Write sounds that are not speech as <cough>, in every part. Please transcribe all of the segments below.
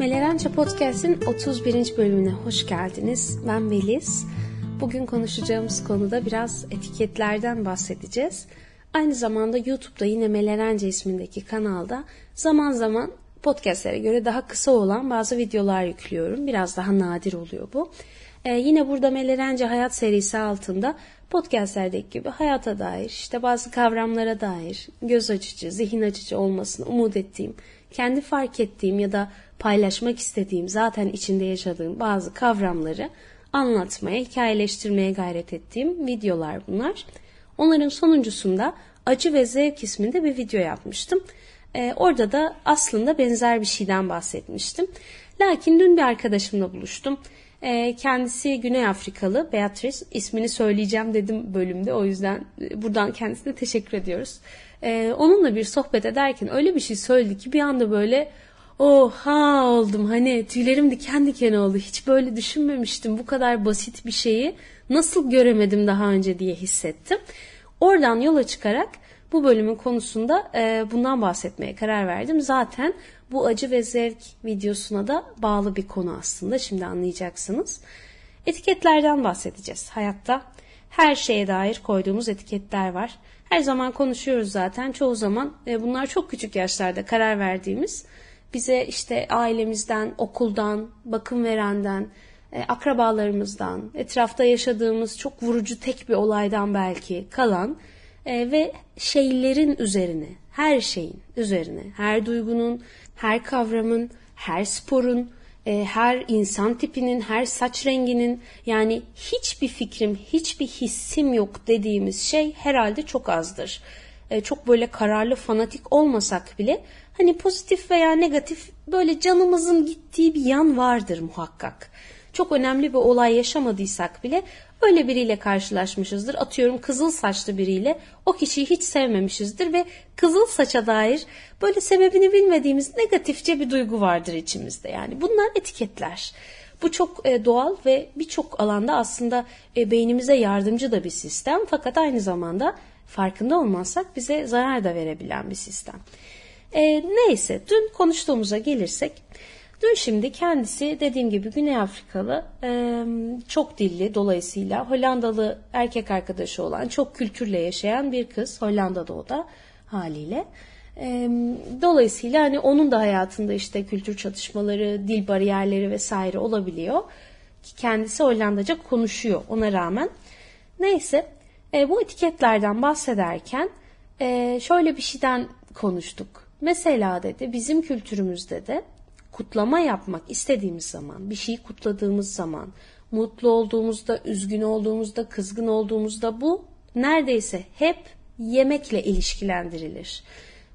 Melerençe Podcast'in 31. bölümüne hoş geldiniz. Ben Melis. Bugün konuşacağımız konuda biraz etiketlerden bahsedeceğiz. Aynı zamanda YouTube'da yine Melerence ismindeki kanalda zaman zaman podcastlere göre daha kısa olan bazı videolar yüklüyorum. Biraz daha nadir oluyor bu. Ee, yine burada Melerence Hayat serisi altında podcastlerdeki gibi hayata dair, işte bazı kavramlara dair göz açıcı, zihin açıcı olmasını umut ettiğim, kendi fark ettiğim ya da paylaşmak istediğim, zaten içinde yaşadığım bazı kavramları anlatmaya, hikayeleştirmeye gayret ettiğim videolar bunlar. Onların sonuncusunda Acı ve Zevk isminde bir video yapmıştım. Ee, orada da aslında benzer bir şeyden bahsetmiştim. Lakin dün bir arkadaşımla buluştum. Ee, kendisi Güney Afrikalı Beatrice. ismini söyleyeceğim dedim bölümde. O yüzden e, buradan kendisine teşekkür ediyoruz. Ee, onunla bir sohbet ederken öyle bir şey söyledi ki bir anda böyle oha oldum. Hani tüylerim diken diken oldu. Hiç böyle düşünmemiştim. Bu kadar basit bir şeyi nasıl göremedim daha önce diye hissettim. Oradan yola çıkarak bu bölümün konusunda e, bundan bahsetmeye karar verdim. Zaten bu acı ve zevk videosuna da bağlı bir konu aslında. Şimdi anlayacaksınız. Etiketlerden bahsedeceğiz. Hayatta her şeye dair koyduğumuz etiketler var. Her zaman konuşuyoruz zaten. Çoğu zaman e, bunlar çok küçük yaşlarda karar verdiğimiz bize işte ailemizden, okuldan, bakım verenden, e, akrabalarımızdan, etrafta yaşadığımız çok vurucu tek bir olaydan belki kalan e, ve şeylerin üzerine, her şeyin üzerine, her duygunun, her kavramın, her sporun, e, her insan tipinin, her saç renginin yani hiçbir fikrim, hiçbir hissim yok dediğimiz şey herhalde çok azdır. E, çok böyle kararlı fanatik olmasak bile hani pozitif veya negatif böyle canımızın gittiği bir yan vardır muhakkak. Çok önemli bir olay yaşamadıysak bile öyle biriyle karşılaşmışızdır. Atıyorum kızıl saçlı biriyle o kişiyi hiç sevmemişizdir ve kızıl saça dair böyle sebebini bilmediğimiz negatifçe bir duygu vardır içimizde. Yani bunlar etiketler. Bu çok e, doğal ve birçok alanda aslında e, beynimize yardımcı da bir sistem fakat aynı zamanda farkında olmazsak bize zarar da verebilen bir sistem. E, neyse dün konuştuğumuza gelirsek dün şimdi kendisi dediğim gibi Güney Afrikalı çok dilli dolayısıyla Hollandalı erkek arkadaşı olan çok kültürle yaşayan bir kız Hollanda'da o da haliyle. Dolayısıyla hani onun da hayatında işte kültür çatışmaları, dil bariyerleri vesaire olabiliyor. Ki kendisi Hollandaca konuşuyor ona rağmen. Neyse bu etiketlerden bahsederken şöyle bir şeyden konuştuk. Mesela dedi bizim kültürümüzde de kutlama yapmak istediğimiz zaman, bir şeyi kutladığımız zaman, mutlu olduğumuzda, üzgün olduğumuzda, kızgın olduğumuzda bu neredeyse hep yemekle ilişkilendirilir.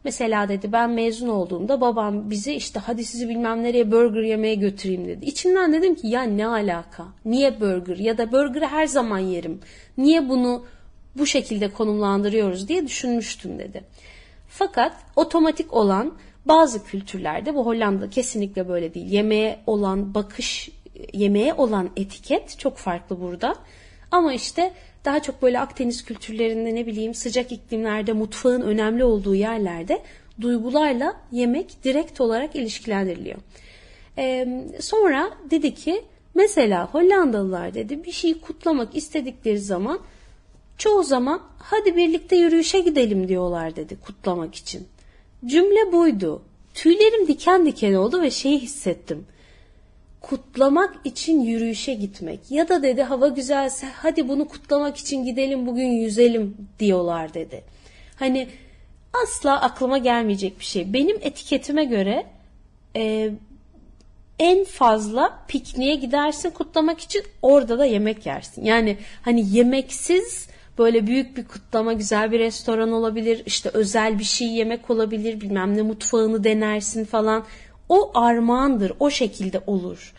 Mesela dedi ben mezun olduğumda babam bizi işte hadi sizi bilmem nereye burger yemeye götüreyim dedi. İçimden dedim ki ya ne alaka? Niye burger? Ya da burgerı her zaman yerim. Niye bunu bu şekilde konumlandırıyoruz diye düşünmüştüm dedi. Fakat otomatik olan bazı kültürlerde bu Hollanda kesinlikle böyle değil. Yemeğe olan bakış, yemeğe olan etiket çok farklı burada. Ama işte daha çok böyle Akdeniz kültürlerinde ne bileyim sıcak iklimlerde mutfağın önemli olduğu yerlerde duygularla yemek direkt olarak ilişkilendiriliyor. Ee, sonra dedi ki mesela Hollandalılar dedi bir şeyi kutlamak istedikleri zaman çoğu zaman hadi birlikte yürüyüşe gidelim diyorlar dedi kutlamak için. Cümle buydu. Tüylerim diken diken oldu ve şeyi hissettim. Kutlamak için yürüyüşe gitmek ya da dedi hava güzelse hadi bunu kutlamak için gidelim bugün yüzelim diyorlar dedi. Hani asla aklıma gelmeyecek bir şey. Benim etiketime göre e, en fazla pikniğe gidersin kutlamak için orada da yemek yersin. Yani hani yemeksiz böyle büyük bir kutlama, güzel bir restoran olabilir, işte özel bir şey yemek olabilir, bilmem ne mutfağını denersin falan. O armağandır, o şekilde olur.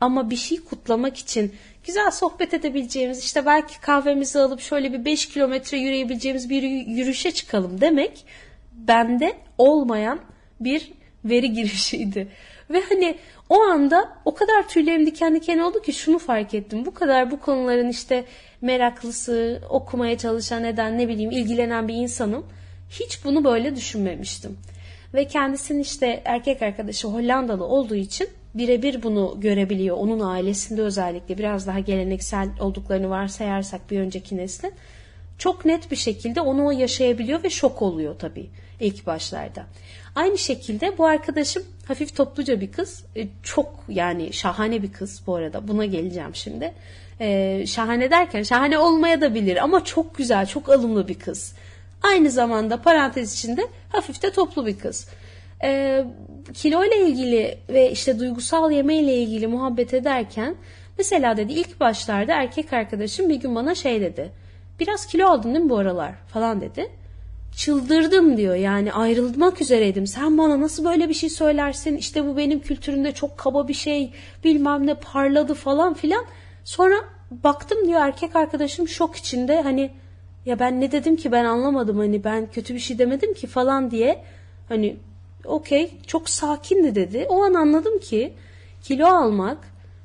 Ama bir şey kutlamak için güzel sohbet edebileceğimiz, işte belki kahvemizi alıp şöyle bir 5 kilometre yürüyebileceğimiz bir yürüyüşe çıkalım demek bende olmayan bir veri <laughs> girişiydi. Ve hani o anda o kadar tüylerim diken diken oldu ki şunu fark ettim. Bu kadar bu konuların işte meraklısı, okumaya çalışan neden ne bileyim ilgilenen bir insanım. Hiç bunu böyle düşünmemiştim. Ve kendisinin işte erkek arkadaşı Hollandalı olduğu için birebir bunu görebiliyor. Onun ailesinde özellikle biraz daha geleneksel olduklarını varsayarsak bir önceki neslin çok net bir şekilde onu yaşayabiliyor ve şok oluyor tabii ilk başlarda. Aynı şekilde bu arkadaşım hafif topluca bir kız. E, çok yani şahane bir kız bu arada. Buna geleceğim şimdi. Ee, şahane derken şahane olmaya da bilir ama çok güzel, çok alımlı bir kız. Aynı zamanda parantez içinde hafif de toplu bir kız. Ee, kilo ile ilgili ve işte duygusal yeme ile ilgili muhabbet ederken mesela dedi ilk başlarda erkek arkadaşım bir gün bana şey dedi. Biraz kilo aldın değil mi bu aralar falan dedi. Çıldırdım diyor yani ayrılmak üzereydim. Sen bana nasıl böyle bir şey söylersin? İşte bu benim kültürümde çok kaba bir şey bilmem ne parladı falan filan. Sonra baktım diyor erkek arkadaşım şok içinde hani ya ben ne dedim ki? Ben anlamadım hani ben kötü bir şey demedim ki? falan diye. Hani okey çok sakindi dedi. O an anladım ki kilo almak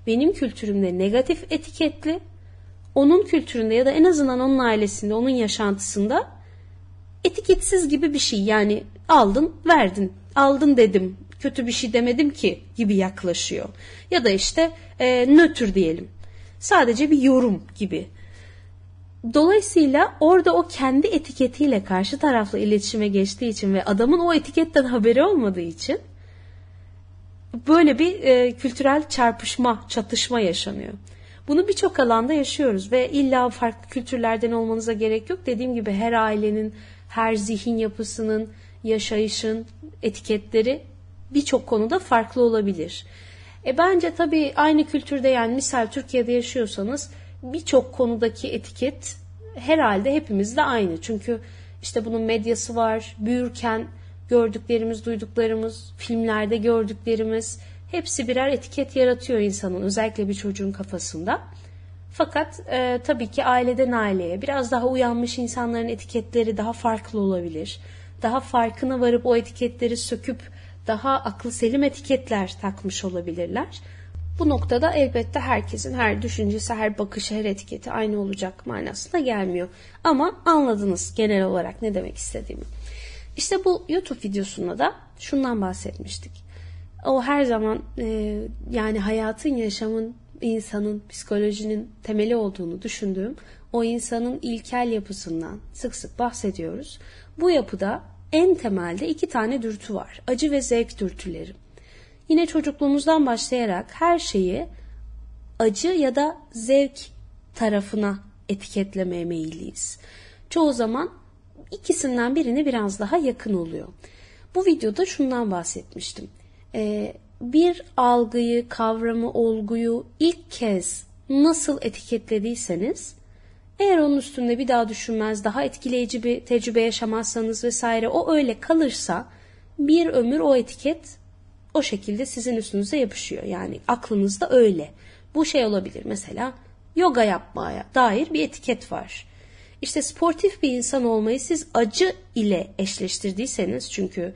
benim kültürümde negatif etiketli onun kültüründe ya da en azından onun ailesinde onun yaşantısında etiketsiz gibi bir şey. Yani aldın verdin. Aldın dedim kötü bir şey demedim ki gibi yaklaşıyor. Ya da işte e, nötr diyelim sadece bir yorum gibi Dolayısıyla orada o kendi etiketiyle karşı tarafla iletişime geçtiği için ve adamın o etiketten haberi olmadığı için böyle bir e, kültürel çarpışma, çatışma yaşanıyor. Bunu birçok alanda yaşıyoruz ve illa farklı kültürlerden olmanıza gerek yok. Dediğim gibi her ailenin, her zihin yapısının, yaşayışın etiketleri birçok konuda farklı olabilir. E bence tabii aynı kültürde yani misal Türkiye'de yaşıyorsanız birçok konudaki etiket herhalde hepimizde aynı. Çünkü işte bunun medyası var. Büyürken gördüklerimiz, duyduklarımız, filmlerde gördüklerimiz hepsi birer etiket yaratıyor insanın özellikle bir çocuğun kafasında. Fakat e, tabii ki aileden aileye biraz daha uyanmış insanların etiketleri daha farklı olabilir. Daha farkına varıp o etiketleri söküp daha aklı selim etiketler takmış olabilirler. Bu noktada elbette herkesin her düşüncesi, her bakışı, her etiketi aynı olacak manasına gelmiyor. Ama anladınız genel olarak ne demek istediğimi. İşte bu YouTube videosunda da şundan bahsetmiştik. O her zaman e, yani hayatın, yaşamın, insanın, psikolojinin temeli olduğunu düşündüğüm o insanın ilkel yapısından sık sık bahsediyoruz. Bu yapıda en temelde iki tane dürtü var. Acı ve zevk dürtüleri. Yine çocukluğumuzdan başlayarak her şeyi acı ya da zevk tarafına etiketlemeye meyilliyiz. Çoğu zaman ikisinden birini biraz daha yakın oluyor. Bu videoda şundan bahsetmiştim. Ee, bir algıyı, kavramı, olguyu ilk kez nasıl etiketlediyseniz eğer onun üstünde bir daha düşünmez, daha etkileyici bir tecrübe yaşamazsanız vesaire o öyle kalırsa bir ömür o etiket o şekilde sizin üstünüze yapışıyor. Yani aklınızda öyle. Bu şey olabilir mesela yoga yapmaya dair bir etiket var. İşte sportif bir insan olmayı siz acı ile eşleştirdiyseniz çünkü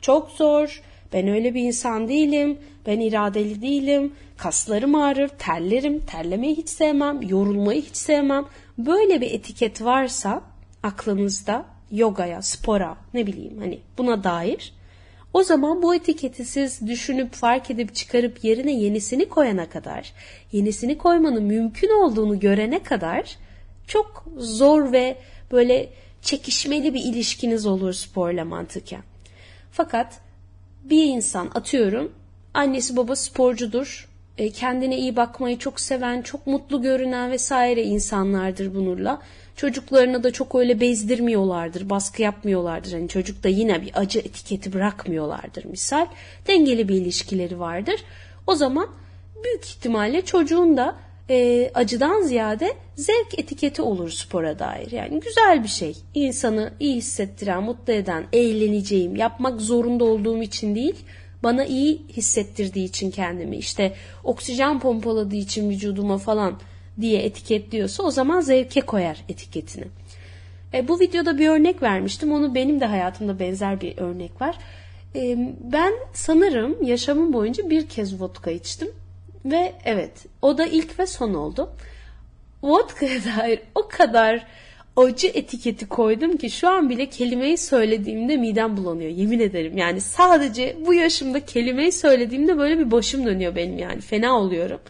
çok zor, ben öyle bir insan değilim, ben iradeli değilim, kaslarım ağrır, terlerim, terlemeyi hiç sevmem, yorulmayı hiç sevmem. Böyle bir etiket varsa aklınızda yogaya, spora, ne bileyim hani buna dair o zaman bu etiketi siz düşünüp fark edip çıkarıp yerine yenisini koyana kadar, yenisini koymanın mümkün olduğunu görene kadar çok zor ve böyle çekişmeli bir ilişkiniz olur sporla mantıken. Fakat bir insan atıyorum annesi baba sporcudur, e, kendine iyi bakmayı çok seven, çok mutlu görünen vesaire insanlardır bunurla çocuklarına da çok öyle bezdirmiyorlardır, baskı yapmıyorlardır. Hani çocuk da yine bir acı etiketi bırakmıyorlardır misal. Dengeli bir ilişkileri vardır. O zaman büyük ihtimalle çocuğun da e, acıdan ziyade zevk etiketi olur spora dair. Yani güzel bir şey. İnsanı iyi hissettiren, mutlu eden, eğleneceğim, yapmak zorunda olduğum için değil, bana iyi hissettirdiği için kendimi, işte oksijen pompaladığı için vücuduma falan diye etiketliyorsa o zaman zevke koyar etiketini. E, bu videoda bir örnek vermiştim. Onu benim de hayatımda benzer bir örnek var. E, ben sanırım yaşamım boyunca bir kez vodka içtim. Ve evet o da ilk ve son oldu. Vodka'ya <laughs> dair o kadar acı etiketi koydum ki şu an bile kelimeyi söylediğimde midem bulanıyor yemin ederim. Yani sadece bu yaşımda kelimeyi söylediğimde böyle bir başım dönüyor benim yani fena oluyorum.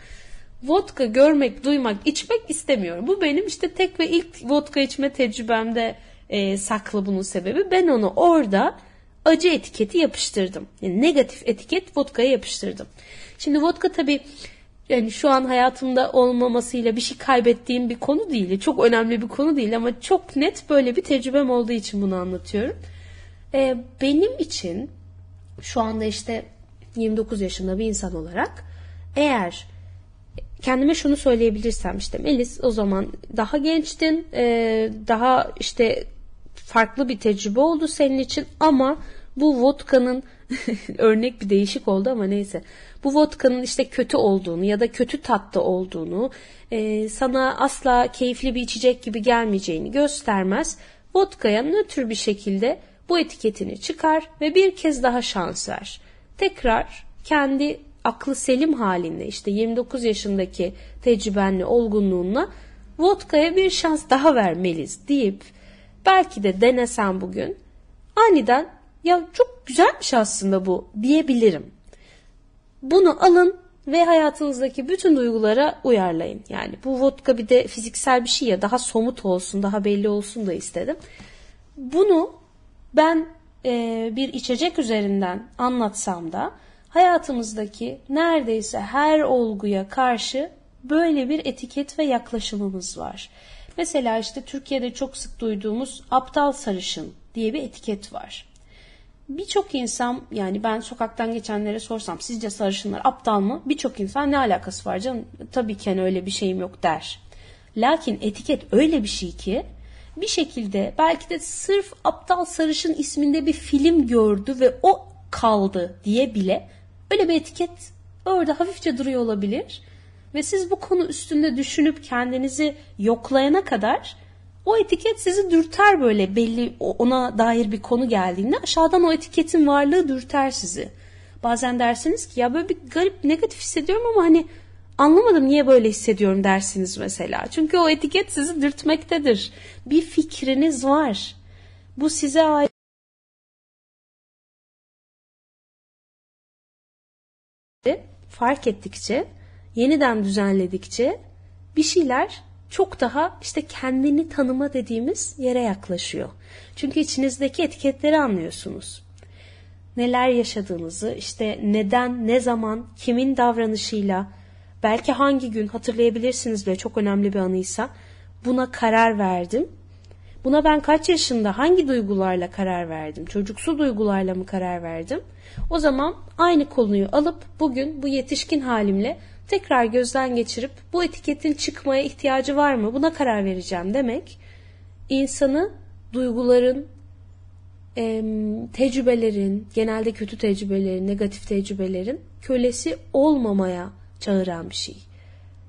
Vodka görmek, duymak, içmek istemiyorum. Bu benim işte tek ve ilk vodka içme tecrübemde e, saklı bunun sebebi. Ben onu orada acı etiketi yapıştırdım. Yani negatif etiket vodkaya yapıştırdım. Şimdi vodka tabii yani şu an hayatımda olmamasıyla bir şey kaybettiğim bir konu değil. Çok önemli bir konu değil ama çok net böyle bir tecrübem olduğu için bunu anlatıyorum. Ee, benim için şu anda işte 29 yaşında bir insan olarak eğer kendime şunu söyleyebilirsem işte Melis o zaman daha gençtin e, daha işte farklı bir tecrübe oldu senin için ama bu vodka'nın <laughs> örnek bir değişik oldu ama neyse. Bu vodka'nın işte kötü olduğunu ya da kötü tatlı olduğunu, e, sana asla keyifli bir içecek gibi gelmeyeceğini göstermez. Vodka'ya nötr bir şekilde bu etiketini çıkar ve bir kez daha şans ver. Tekrar kendi aklı selim halinde işte 29 yaşındaki tecrübenle olgunluğunla vodka'ya bir şans daha vermeliyiz deyip belki de denesen bugün aniden ya çok güzelmiş aslında bu diyebilirim. Bunu alın ve hayatınızdaki bütün duygulara uyarlayın. Yani bu vodka bir de fiziksel bir şey ya daha somut olsun, daha belli olsun da istedim. Bunu ben e, bir içecek üzerinden anlatsam da hayatımızdaki neredeyse her olguya karşı böyle bir etiket ve yaklaşımımız var. Mesela işte Türkiye'de çok sık duyduğumuz aptal sarışın diye bir etiket var birçok insan yani ben sokaktan geçenlere sorsam sizce sarışınlar aptal mı? Birçok insan ne alakası var canım? Tabii ki hani öyle bir şeyim yok der. Lakin etiket öyle bir şey ki bir şekilde belki de sırf aptal sarışın isminde bir film gördü ve o kaldı diye bile öyle bir etiket orada hafifçe duruyor olabilir. Ve siz bu konu üstünde düşünüp kendinizi yoklayana kadar o etiket sizi dürter böyle belli ona dair bir konu geldiğinde aşağıdan o etiketin varlığı dürter sizi. Bazen dersiniz ki ya böyle bir garip negatif hissediyorum ama hani anlamadım niye böyle hissediyorum dersiniz mesela. Çünkü o etiket sizi dürtmektedir. Bir fikriniz var. Bu size ait fark ettikçe, yeniden düzenledikçe bir şeyler çok daha işte kendini tanıma dediğimiz yere yaklaşıyor. Çünkü içinizdeki etiketleri anlıyorsunuz. Neler yaşadığınızı, işte neden, ne zaman, kimin davranışıyla, belki hangi gün hatırlayabilirsiniz bile çok önemli bir anıysa buna karar verdim. Buna ben kaç yaşında hangi duygularla karar verdim? Çocuksu duygularla mı karar verdim? O zaman aynı konuyu alıp bugün bu yetişkin halimle tekrar gözden geçirip bu etiketin çıkmaya ihtiyacı var mı buna karar vereceğim demek insanı duyguların, tecrübelerin, genelde kötü tecrübelerin, negatif tecrübelerin kölesi olmamaya çağıran bir şey.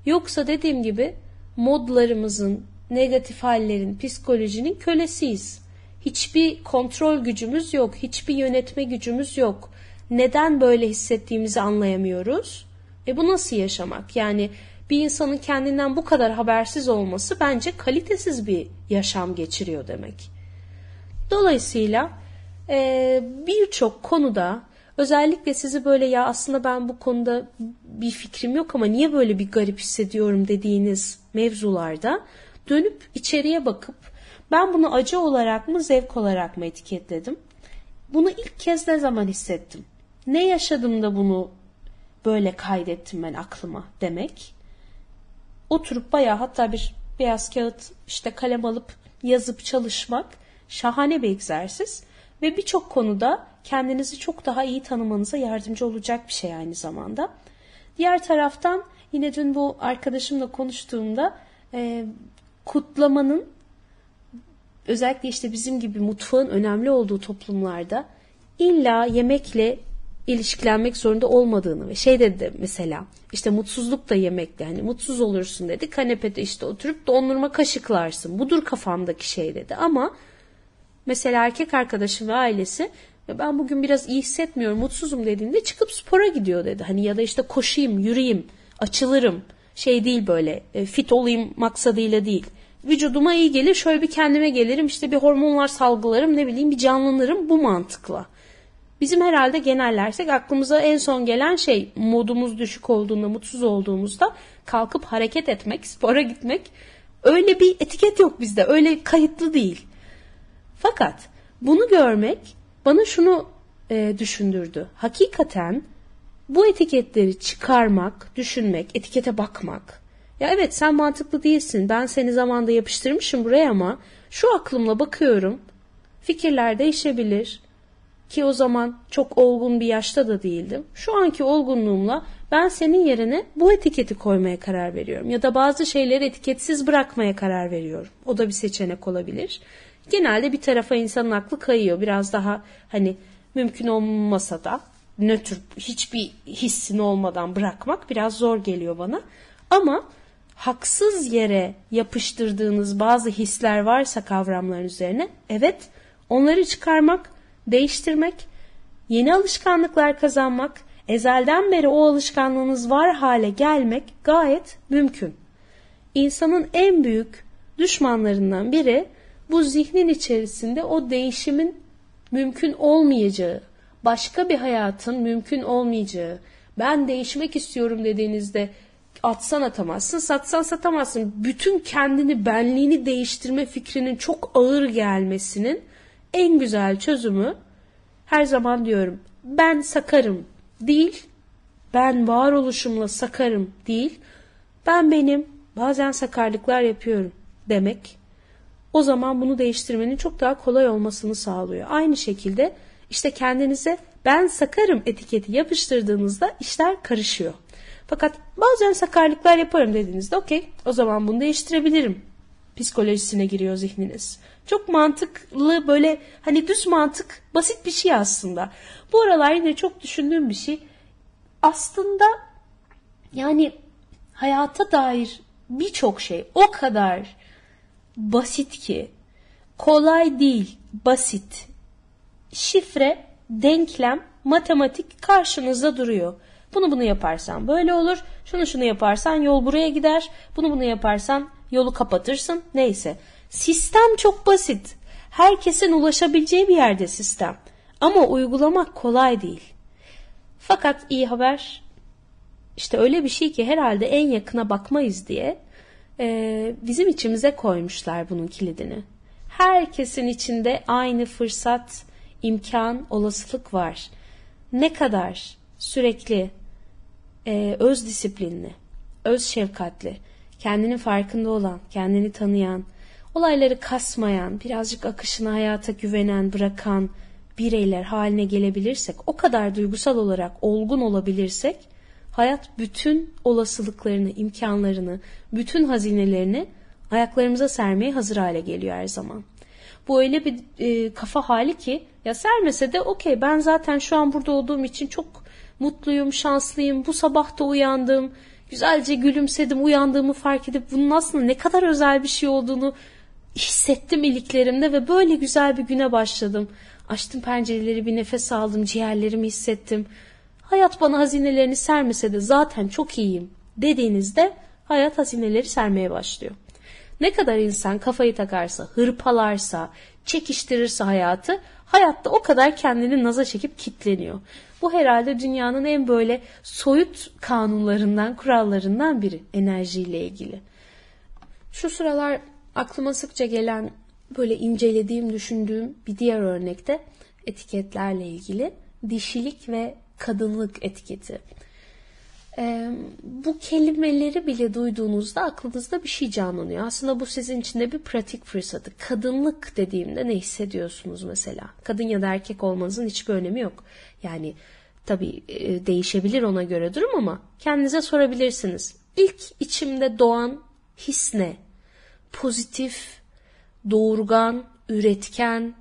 Yoksa dediğim gibi modlarımızın, negatif hallerin, psikolojinin kölesiyiz. Hiçbir kontrol gücümüz yok, hiçbir yönetme gücümüz yok. Neden böyle hissettiğimizi anlayamıyoruz e bu nasıl yaşamak? Yani bir insanın kendinden bu kadar habersiz olması bence kalitesiz bir yaşam geçiriyor demek. Dolayısıyla e, birçok konuda özellikle sizi böyle ya aslında ben bu konuda bir fikrim yok ama niye böyle bir garip hissediyorum dediğiniz mevzularda dönüp içeriye bakıp ben bunu acı olarak mı zevk olarak mı etiketledim? Bunu ilk kez ne zaman hissettim? Ne yaşadım da bunu böyle kaydettim ben aklıma demek. Oturup bayağı hatta bir beyaz kağıt işte kalem alıp yazıp çalışmak şahane bir egzersiz ve birçok konuda kendinizi çok daha iyi tanımanıza yardımcı olacak bir şey aynı zamanda. Diğer taraftan yine dün bu arkadaşımla konuştuğumda e, kutlamanın özellikle işte bizim gibi mutfağın önemli olduğu toplumlarda illa yemekle ilişkilenmek zorunda olmadığını ve şey dedi mesela işte mutsuzluk da yemekte hani mutsuz olursun dedi kanepede işte oturup dondurma kaşıklarsın. Budur kafamdaki şey dedi ama mesela erkek arkadaşım ve ailesi ben bugün biraz iyi hissetmiyorum mutsuzum dediğinde çıkıp spora gidiyor dedi. Hani ya da işte koşayım yürüyeyim açılırım. Şey değil böyle e, fit olayım maksadıyla değil. Vücuduma iyi gelir şöyle bir kendime gelirim işte bir hormonlar salgılarım ne bileyim bir canlanırım bu mantıkla. Bizim herhalde genellersek aklımıza en son gelen şey modumuz düşük olduğunda, mutsuz olduğumuzda kalkıp hareket etmek, spora gitmek. Öyle bir etiket yok bizde. Öyle kayıtlı değil. Fakat bunu görmek bana şunu e, düşündürdü. Hakikaten bu etiketleri çıkarmak, düşünmek, etikete bakmak. Ya evet sen mantıklı değilsin. Ben seni zamanda yapıştırmışım buraya ama şu aklımla bakıyorum. Fikirler değişebilir ki o zaman çok olgun bir yaşta da değildim. Şu anki olgunluğumla ben senin yerine bu etiketi koymaya karar veriyorum. Ya da bazı şeyleri etiketsiz bırakmaya karar veriyorum. O da bir seçenek olabilir. Genelde bir tarafa insanın aklı kayıyor. Biraz daha hani mümkün olmasa da nötr hiçbir hissin olmadan bırakmak biraz zor geliyor bana. Ama haksız yere yapıştırdığınız bazı hisler varsa kavramların üzerine evet onları çıkarmak değiştirmek, yeni alışkanlıklar kazanmak, ezelden beri o alışkanlığınız var hale gelmek gayet mümkün. İnsanın en büyük düşmanlarından biri bu zihnin içerisinde o değişimin mümkün olmayacağı, başka bir hayatın mümkün olmayacağı, ben değişmek istiyorum dediğinizde atsan atamazsın, satsan satamazsın. Bütün kendini, benliğini değiştirme fikrinin çok ağır gelmesinin en güzel çözümü her zaman diyorum ben sakarım değil, ben varoluşumla sakarım değil, ben benim bazen sakarlıklar yapıyorum demek o zaman bunu değiştirmenin çok daha kolay olmasını sağlıyor. Aynı şekilde işte kendinize ben sakarım etiketi yapıştırdığınızda işler karışıyor. Fakat bazen sakarlıklar yaparım dediğinizde okey o zaman bunu değiştirebilirim psikolojisine giriyor zihniniz. Çok mantıklı böyle hani düz mantık basit bir şey aslında. Bu aralar yine çok düşündüğüm bir şey. Aslında yani hayata dair birçok şey o kadar basit ki kolay değil basit. Şifre, denklem, matematik karşınızda duruyor. Bunu bunu yaparsan böyle olur. Şunu şunu yaparsan yol buraya gider. Bunu bunu yaparsan yolu kapatırsın. Neyse. Sistem çok basit. Herkesin ulaşabileceği bir yerde sistem. Ama uygulamak kolay değil. Fakat iyi haber işte öyle bir şey ki herhalde en yakına bakmayız diye e, bizim içimize koymuşlar bunun kilidini. Herkesin içinde aynı fırsat, imkan, olasılık var. Ne kadar sürekli e, öz disiplinli, öz şefkatli, kendinin farkında olan, kendini tanıyan, olayları kasmayan, birazcık akışına hayata güvenen, bırakan bireyler haline gelebilirsek, o kadar duygusal olarak olgun olabilirsek, hayat bütün olasılıklarını, imkanlarını, bütün hazinelerini ayaklarımıza sermeye hazır hale geliyor her zaman. Bu öyle bir e, kafa hali ki ya sermese de okey ben zaten şu an burada olduğum için çok mutluyum, şanslıyım. Bu sabah da uyandım. Güzelce gülümsedim, uyandığımı fark edip bunun aslında ne kadar özel bir şey olduğunu hissettim iliklerimde ve böyle güzel bir güne başladım. Açtım pencereleri bir nefes aldım, ciğerlerimi hissettim. Hayat bana hazinelerini sermese de zaten çok iyiyim dediğinizde hayat hazineleri sermeye başlıyor. Ne kadar insan kafayı takarsa, hırpalarsa, çekiştirirse hayatı, hayatta o kadar kendini naza çekip kitleniyor. Bu herhalde dünyanın en böyle soyut kanunlarından, kurallarından biri enerjiyle ilgili. Şu sıralar aklıma sıkça gelen böyle incelediğim, düşündüğüm bir diğer örnekte etiketlerle ilgili dişilik ve kadınlık etiketi. Ee, bu kelimeleri bile duyduğunuzda aklınızda bir şey canlanıyor. Aslında bu sizin için de bir pratik fırsatı. Kadınlık dediğimde ne hissediyorsunuz mesela? Kadın ya da erkek olmanızın hiçbir önemi yok. Yani tabii değişebilir ona göre durum ama kendinize sorabilirsiniz. İlk içimde doğan his ne? Pozitif, doğurgan, üretken,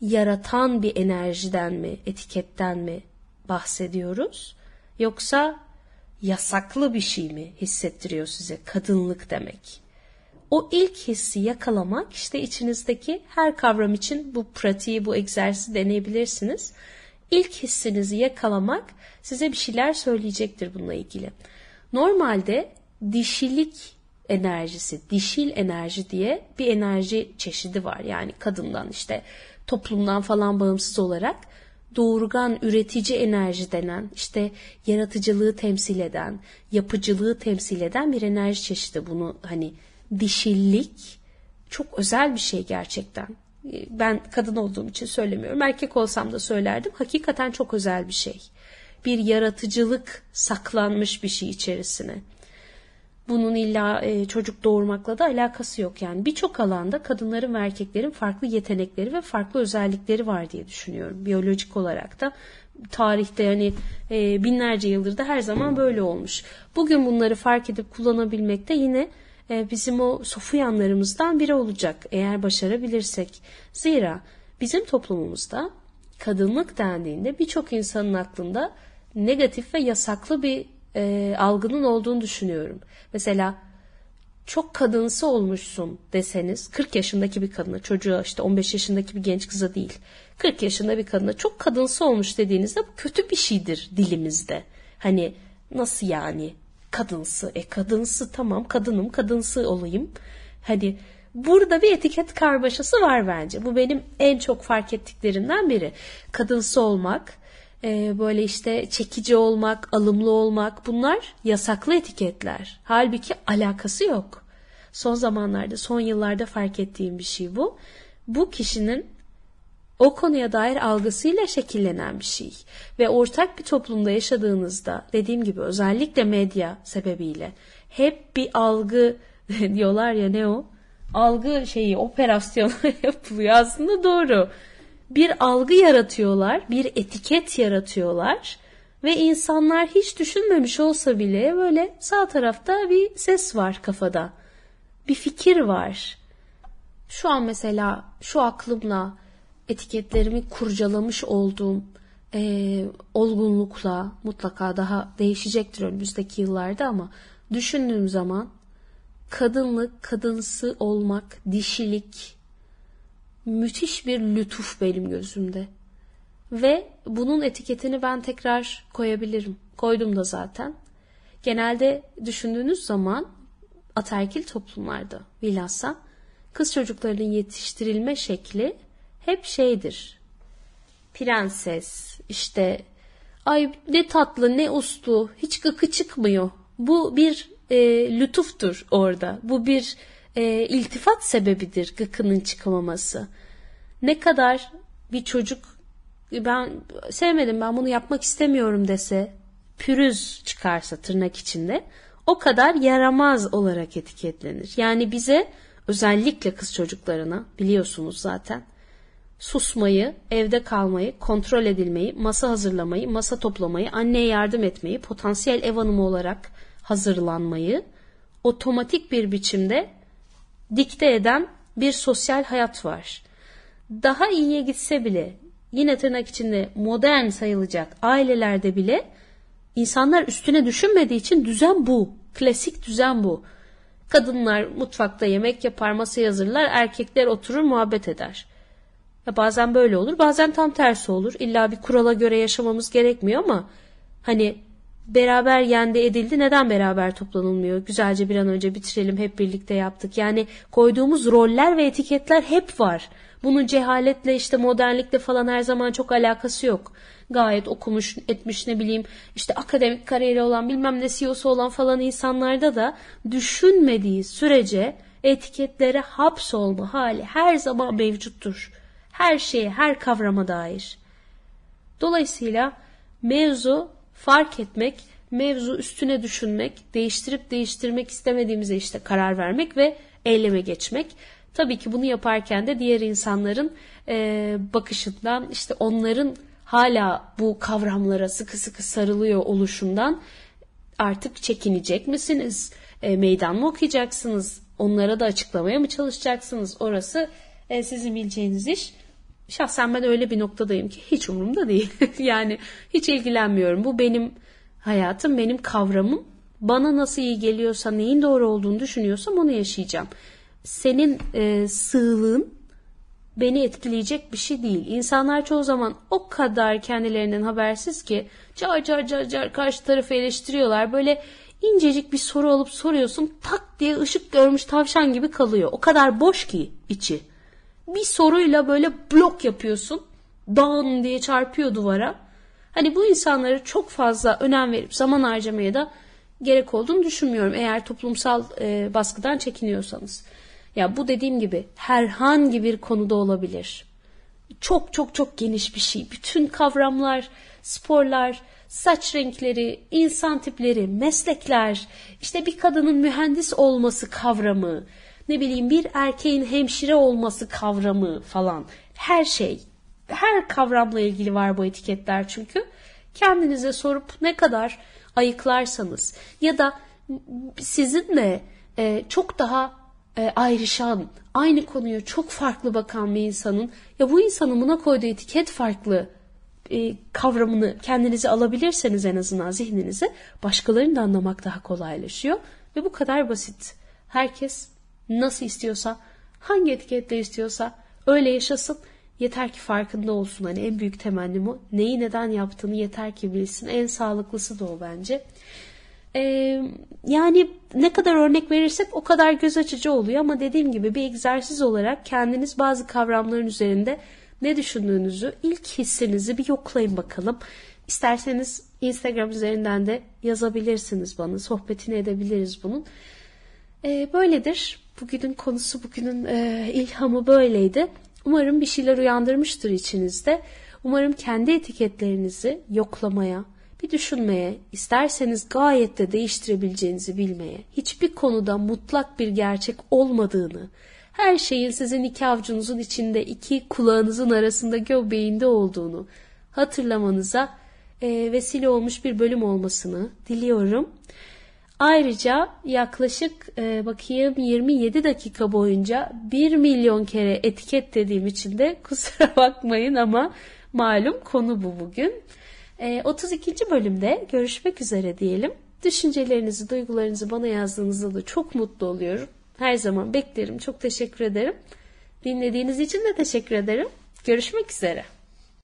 yaratan bir enerjiden mi, etiketten mi bahsediyoruz? Yoksa yasaklı bir şey mi hissettiriyor size kadınlık demek? O ilk hissi yakalamak işte içinizdeki her kavram için bu pratiği, bu egzersizi deneyebilirsiniz. İlk hissinizi yakalamak size bir şeyler söyleyecektir bununla ilgili. Normalde dişilik enerjisi, dişil enerji diye bir enerji çeşidi var. Yani kadından işte toplumdan falan bağımsız olarak doğurgan üretici enerji denen işte yaratıcılığı temsil eden, yapıcılığı temsil eden bir enerji çeşidi. Bunu hani dişillik çok özel bir şey gerçekten. Ben kadın olduğum için söylemiyorum. Erkek olsam da söylerdim. Hakikaten çok özel bir şey. Bir yaratıcılık saklanmış bir şey içerisine. Bunun illa e, çocuk doğurmakla da alakası yok. Yani birçok alanda kadınların ve erkeklerin farklı yetenekleri ve farklı özellikleri var diye düşünüyorum. Biyolojik olarak da tarihte yani e, binlerce yıldır da her zaman böyle olmuş. Bugün bunları fark edip kullanabilmek de yine e, bizim o sofu yanlarımızdan biri olacak eğer başarabilirsek. Zira bizim toplumumuzda kadınlık dendiğinde birçok insanın aklında negatif ve yasaklı bir e, algının olduğunu düşünüyorum. Mesela çok kadınsı olmuşsun deseniz 40 yaşındaki bir kadına çocuğa işte 15 yaşındaki bir genç kıza değil 40 yaşında bir kadına çok kadınsı olmuş dediğinizde bu kötü bir şeydir dilimizde. Hani nasıl yani kadınsı e kadınsı tamam kadınım kadınsı olayım. Hani burada bir etiket karmaşası var bence. Bu benim en çok fark ettiklerimden biri. Kadınsı olmak, e, böyle işte çekici olmak, alımlı olmak bunlar yasaklı etiketler. Halbuki alakası yok. Son zamanlarda, son yıllarda fark ettiğim bir şey bu. Bu kişinin o konuya dair algısıyla şekillenen bir şey. Ve ortak bir toplumda yaşadığınızda dediğim gibi özellikle medya sebebiyle hep bir algı <laughs> diyorlar ya ne o? Algı şeyi operasyonu <laughs> yapılıyor aslında doğru bir algı yaratıyorlar, bir etiket yaratıyorlar ve insanlar hiç düşünmemiş olsa bile böyle sağ tarafta bir ses var kafada. Bir fikir var. Şu an mesela şu aklımla etiketlerimi kurcalamış olduğum e, olgunlukla mutlaka daha değişecektir önümüzdeki yıllarda ama düşündüğüm zaman kadınlık, kadınsı olmak, dişilik, müthiş bir lütuf benim gözümde. Ve bunun etiketini ben tekrar koyabilirim. Koydum da zaten. Genelde düşündüğünüz zaman ataerkil toplumlarda bilhassa kız çocuklarının yetiştirilme şekli hep şeydir. Prenses, işte ay ne tatlı ne uslu hiç gıkı çıkmıyor. Bu bir e, lütuftur orada. Bu bir e, iltifat sebebidir gıkının çıkamaması. Ne kadar bir çocuk ben sevmedim ben bunu yapmak istemiyorum dese pürüz çıkarsa tırnak içinde o kadar yaramaz olarak etiketlenir. Yani bize özellikle kız çocuklarına biliyorsunuz zaten susmayı, evde kalmayı, kontrol edilmeyi, masa hazırlamayı, masa toplamayı, anneye yardım etmeyi, potansiyel ev hanımı olarak hazırlanmayı otomatik bir biçimde dikte eden bir sosyal hayat var. Daha iyiye gitse bile yine tırnak içinde modern sayılacak ailelerde bile insanlar üstüne düşünmediği için düzen bu. Klasik düzen bu. Kadınlar mutfakta yemek yapar, masaya hazırlar, erkekler oturur muhabbet eder. Ya bazen böyle olur, bazen tam tersi olur. İlla bir kurala göre yaşamamız gerekmiyor ama hani beraber yendi edildi neden beraber toplanılmıyor? Güzelce bir an önce bitirelim hep birlikte yaptık. Yani koyduğumuz roller ve etiketler hep var. Bunun cehaletle işte modernlikle falan her zaman çok alakası yok. Gayet okumuş etmiş ne bileyim işte akademik kariyeri olan bilmem ne CEO'su olan falan insanlarda da düşünmediği sürece etiketlere hapsolma hali her zaman mevcuttur. Her şeye, her kavrama dair. Dolayısıyla mevzu fark etmek, mevzu üstüne düşünmek, değiştirip değiştirmek istemediğimize işte karar vermek ve eyleme geçmek. Tabii ki bunu yaparken de diğer insanların e, bakışından işte onların hala bu kavramlara sıkı sıkı sarılıyor oluşundan artık çekinecek misiniz? E, meydan mı okuyacaksınız? Onlara da açıklamaya mı çalışacaksınız? Orası e, sizin bileceğiniz iş. Şahsen ben öyle bir noktadayım ki hiç umurumda değil. <laughs> yani hiç ilgilenmiyorum. Bu benim hayatım, benim kavramım. Bana nasıl iyi geliyorsa, neyin doğru olduğunu düşünüyorsam onu yaşayacağım. Senin e, sığlığın beni etkileyecek bir şey değil. İnsanlar çoğu zaman o kadar kendilerinden habersiz ki car car car car karşı tarafı eleştiriyorlar. Böyle incecik bir soru alıp soruyorsun tak diye ışık görmüş tavşan gibi kalıyor. O kadar boş ki içi. Bir soruyla böyle blok yapıyorsun. Dan diye çarpıyor duvara. Hani bu insanlara çok fazla önem verip zaman harcamaya da gerek olduğunu düşünmüyorum. Eğer toplumsal e, baskıdan çekiniyorsanız. Ya bu dediğim gibi herhangi bir konuda olabilir. Çok çok çok geniş bir şey. Bütün kavramlar, sporlar, saç renkleri, insan tipleri, meslekler, işte bir kadının mühendis olması kavramı, ne bileyim bir erkeğin hemşire olması kavramı falan. Her şey, her kavramla ilgili var bu etiketler çünkü. Kendinize sorup ne kadar ayıklarsanız ya da sizinle e, çok daha e, ayrışan, aynı konuya çok farklı bakan bir insanın ya bu insanın buna koyduğu etiket farklı e, kavramını kendinize alabilirseniz en azından zihninize başkalarını da anlamak daha kolaylaşıyor ve bu kadar basit. Herkes nasıl istiyorsa, hangi etiketle istiyorsa öyle yaşasın. Yeter ki farkında olsun. Hani en büyük temennim o. Neyi neden yaptığını yeter ki bilsin. En sağlıklısı da o bence. Ee, yani ne kadar örnek verirsek o kadar göz açıcı oluyor ama dediğim gibi bir egzersiz olarak kendiniz bazı kavramların üzerinde ne düşündüğünüzü, ilk hissinizi bir yoklayın bakalım. İsterseniz Instagram üzerinden de yazabilirsiniz bana. Sohbetini edebiliriz bunun. Ee, böyledir. Bugünün konusu, bugünün e, ilhamı böyleydi. Umarım bir şeyler uyandırmıştır içinizde. Umarım kendi etiketlerinizi yoklamaya, bir düşünmeye, isterseniz gayet de değiştirebileceğinizi bilmeye, hiçbir konuda mutlak bir gerçek olmadığını, her şeyin sizin iki avucunuzun içinde, iki kulağınızın arasında göbeğinde olduğunu hatırlamanıza e, vesile olmuş bir bölüm olmasını diliyorum. Ayrıca yaklaşık e, bakayım 27 dakika boyunca 1 milyon kere etiket dediğim için de <laughs> kusura bakmayın ama malum konu bu bugün. E, 32. bölümde görüşmek üzere diyelim. Düşüncelerinizi, duygularınızı bana yazdığınızda da çok mutlu oluyorum. Her zaman beklerim. Çok teşekkür ederim. Dinlediğiniz için de teşekkür ederim. Görüşmek üzere.